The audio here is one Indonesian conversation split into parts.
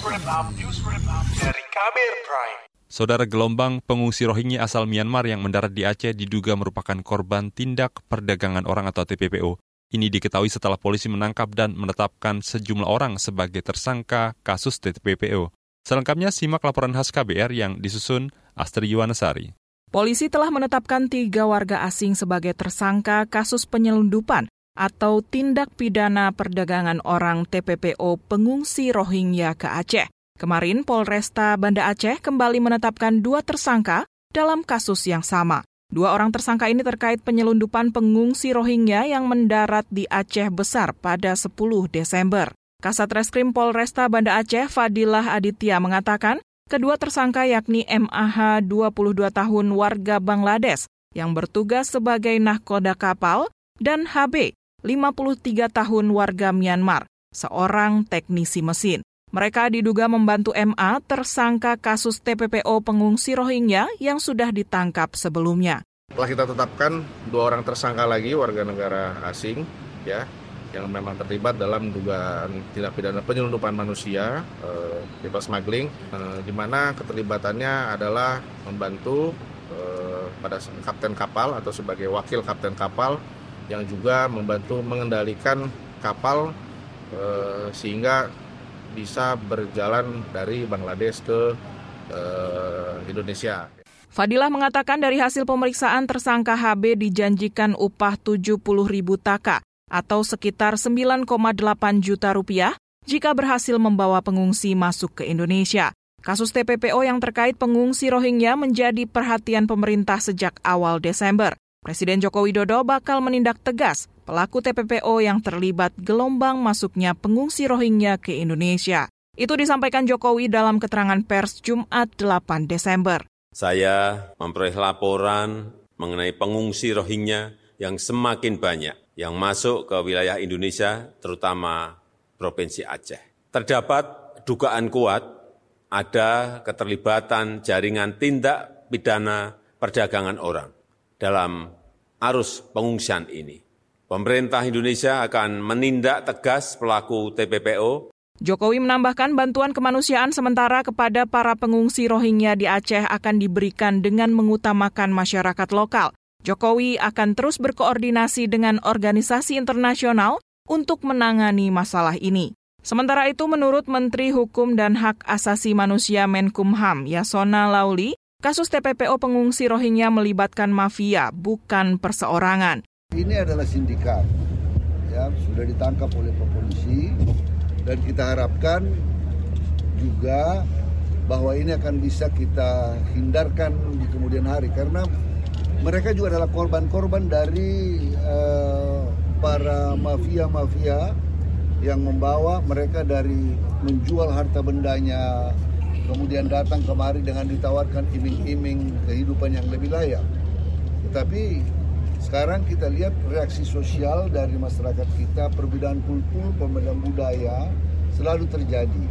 dari Kabir Prime. Saudara gelombang pengungsi Rohingya asal Myanmar yang mendarat di Aceh diduga merupakan korban tindak perdagangan orang atau TPPO. Ini diketahui setelah polisi menangkap dan menetapkan sejumlah orang sebagai tersangka kasus TPPO. Selengkapnya simak laporan khas KBR yang disusun Astri Yuwanasari. Polisi telah menetapkan tiga warga asing sebagai tersangka kasus penyelundupan atau tindak pidana perdagangan orang TPPO pengungsi Rohingya ke Aceh. Kemarin Polresta Banda Aceh kembali menetapkan dua tersangka dalam kasus yang sama. Dua orang tersangka ini terkait penyelundupan pengungsi Rohingya yang mendarat di Aceh Besar pada 10 Desember. Kasat Reskrim Polresta Banda Aceh Fadilah Aditya mengatakan, kedua tersangka yakni MAH 22 tahun warga Bangladesh yang bertugas sebagai nahkoda kapal dan HB 53 tahun warga Myanmar, seorang teknisi mesin. Mereka diduga membantu MA tersangka kasus TPPO pengungsi Rohingya yang sudah ditangkap sebelumnya. Telah kita tetapkan dua orang tersangka lagi warga negara asing ya yang memang terlibat dalam dugaan tindak pidana penyelundupan manusia, eh, bebas smuggling, eh, di mana keterlibatannya adalah membantu eh, pada kapten kapal atau sebagai wakil kapten kapal yang juga membantu mengendalikan kapal eh, sehingga bisa berjalan dari Bangladesh ke eh, Indonesia. Fadilah mengatakan dari hasil pemeriksaan tersangka HB dijanjikan upah 70 ribu taka atau sekitar 9,8 juta rupiah jika berhasil membawa pengungsi masuk ke Indonesia. Kasus TPPO yang terkait pengungsi Rohingya menjadi perhatian pemerintah sejak awal Desember. Presiden Joko Widodo bakal menindak tegas pelaku TPPO yang terlibat gelombang masuknya pengungsi Rohingya ke Indonesia. Itu disampaikan Jokowi dalam keterangan pers Jumat 8 Desember. Saya memperoleh laporan mengenai pengungsi Rohingya yang semakin banyak yang masuk ke wilayah Indonesia, terutama Provinsi Aceh. Terdapat dugaan kuat ada keterlibatan jaringan tindak pidana perdagangan orang dalam arus pengungsian ini. Pemerintah Indonesia akan menindak tegas pelaku TPPO. Jokowi menambahkan bantuan kemanusiaan sementara kepada para pengungsi Rohingya di Aceh akan diberikan dengan mengutamakan masyarakat lokal. Jokowi akan terus berkoordinasi dengan organisasi internasional untuk menangani masalah ini. Sementara itu, menurut Menteri Hukum dan Hak Asasi Manusia Menkumham Yasona Lauli, Kasus TPPO pengungsi Rohingya melibatkan mafia, bukan perseorangan. Ini adalah sindikat, ya sudah ditangkap oleh polisi dan kita harapkan juga bahwa ini akan bisa kita hindarkan di kemudian hari. Karena mereka juga adalah korban-korban dari uh, para mafia-mafia yang membawa mereka dari menjual harta bendanya kemudian datang kemari dengan ditawarkan iming-iming kehidupan yang lebih layak. Tetapi sekarang kita lihat reaksi sosial dari masyarakat kita, perbedaan kultur, perbedaan budaya selalu terjadi.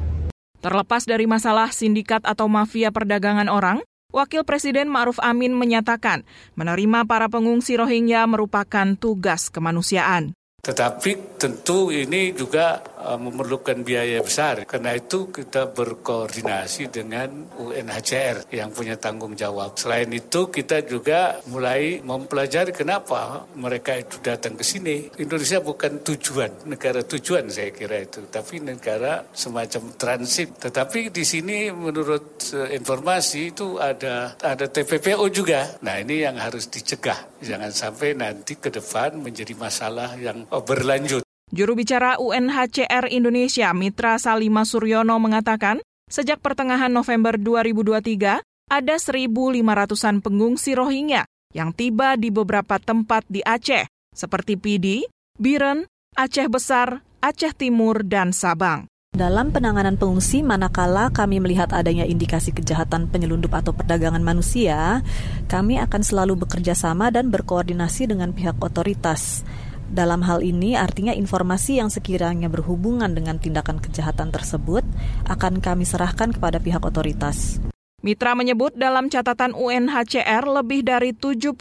Terlepas dari masalah sindikat atau mafia perdagangan orang, Wakil Presiden Ma'ruf Amin menyatakan menerima para pengungsi Rohingya merupakan tugas kemanusiaan. Tetapi tentu ini juga memerlukan biaya besar. Karena itu kita berkoordinasi dengan UNHCR yang punya tanggung jawab. Selain itu kita juga mulai mempelajari kenapa mereka itu datang ke sini. Indonesia bukan tujuan, negara tujuan saya kira itu, tapi negara semacam transit. Tetapi di sini menurut uh, informasi itu ada ada TPPO juga. Nah ini yang harus dicegah. Jangan sampai nanti ke depan menjadi masalah yang Oh, berlanjut. Juru bicara UNHCR Indonesia Mitra Salima Suryono mengatakan, sejak pertengahan November 2023, ada 1.500-an pengungsi Rohingya yang tiba di beberapa tempat di Aceh, seperti Pidi, Biren, Aceh Besar, Aceh Timur, dan Sabang. Dalam penanganan pengungsi, manakala kami melihat adanya indikasi kejahatan penyelundup atau perdagangan manusia, kami akan selalu bekerja sama dan berkoordinasi dengan pihak otoritas. Dalam hal ini artinya informasi yang sekiranya berhubungan dengan tindakan kejahatan tersebut akan kami serahkan kepada pihak otoritas. Mitra menyebut dalam catatan UNHCR lebih dari 75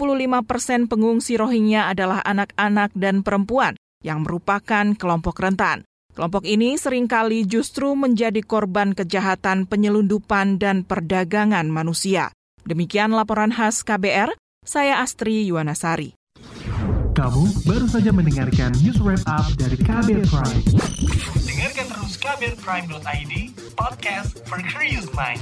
persen pengungsi Rohingya adalah anak-anak dan perempuan yang merupakan kelompok rentan. Kelompok ini sering kali justru menjadi korban kejahatan penyelundupan dan perdagangan manusia. Demikian laporan khas KBR, saya Astri Yuwanasari. Kamu baru saja mendengarkan news wrap up dari KBR Prime. Dengarkan terus kbrprime.id, podcast for curious mind.